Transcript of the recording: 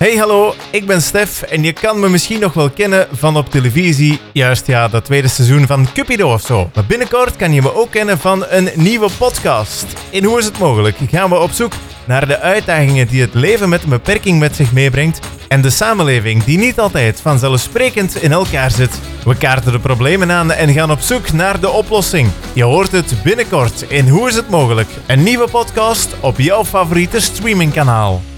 Hey hallo, ik ben Stef en je kan me misschien nog wel kennen van op televisie. Juist ja, dat tweede seizoen van Cupido of zo. Maar binnenkort kan je me ook kennen van een nieuwe podcast. In Hoe is het mogelijk gaan we op zoek naar de uitdagingen die het leven met een beperking met zich meebrengt en de samenleving die niet altijd vanzelfsprekend in elkaar zit. We kaarten de problemen aan en gaan op zoek naar de oplossing. Je hoort het binnenkort in Hoe is het mogelijk? Een nieuwe podcast op jouw favoriete streamingkanaal.